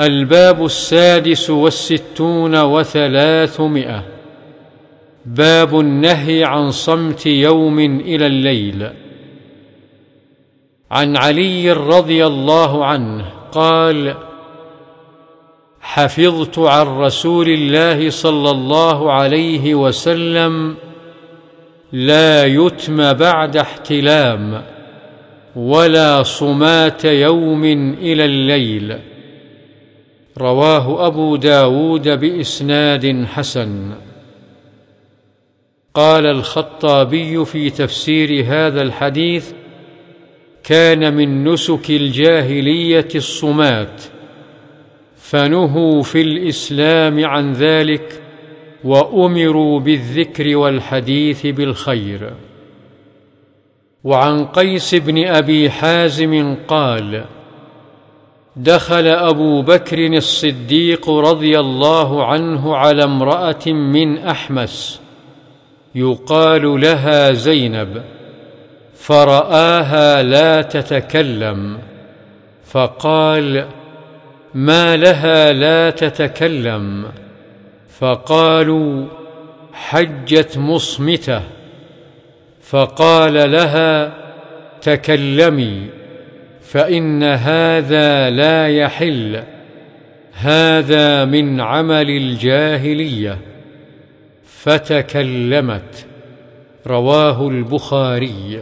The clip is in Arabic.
الباب السادس والستون وثلاثمائة. باب النهي عن صمت يوم إلى الليل. عن علي رضي الله عنه قال حفظت عن رسول الله صلى الله عليه وسلم لا يتم بعد احتلام ولا صمات يوم إلى الليل. رواه أبو داود بإسناد حسن. قال الخطابي في تفسير هذا الحديث كان من نسك الجاهلية الصمات فنهوا في الإسلام عن ذلك وأمروا بالذكر والحديث بالخير. وعن قيس بن أبي حازم قال دخل أبو بكر الصديق رضي الله عنه على امرأة من أحمس يقال لها زينب فرآها لا تتكلم فقال ما لها لا تتكلم؟ فقالوا حجت مصمتة. فقال لها تكلمي. فإن هذا لا يحل. هذا من عمل الجاهلية. فتكلمت. رواه البخاري.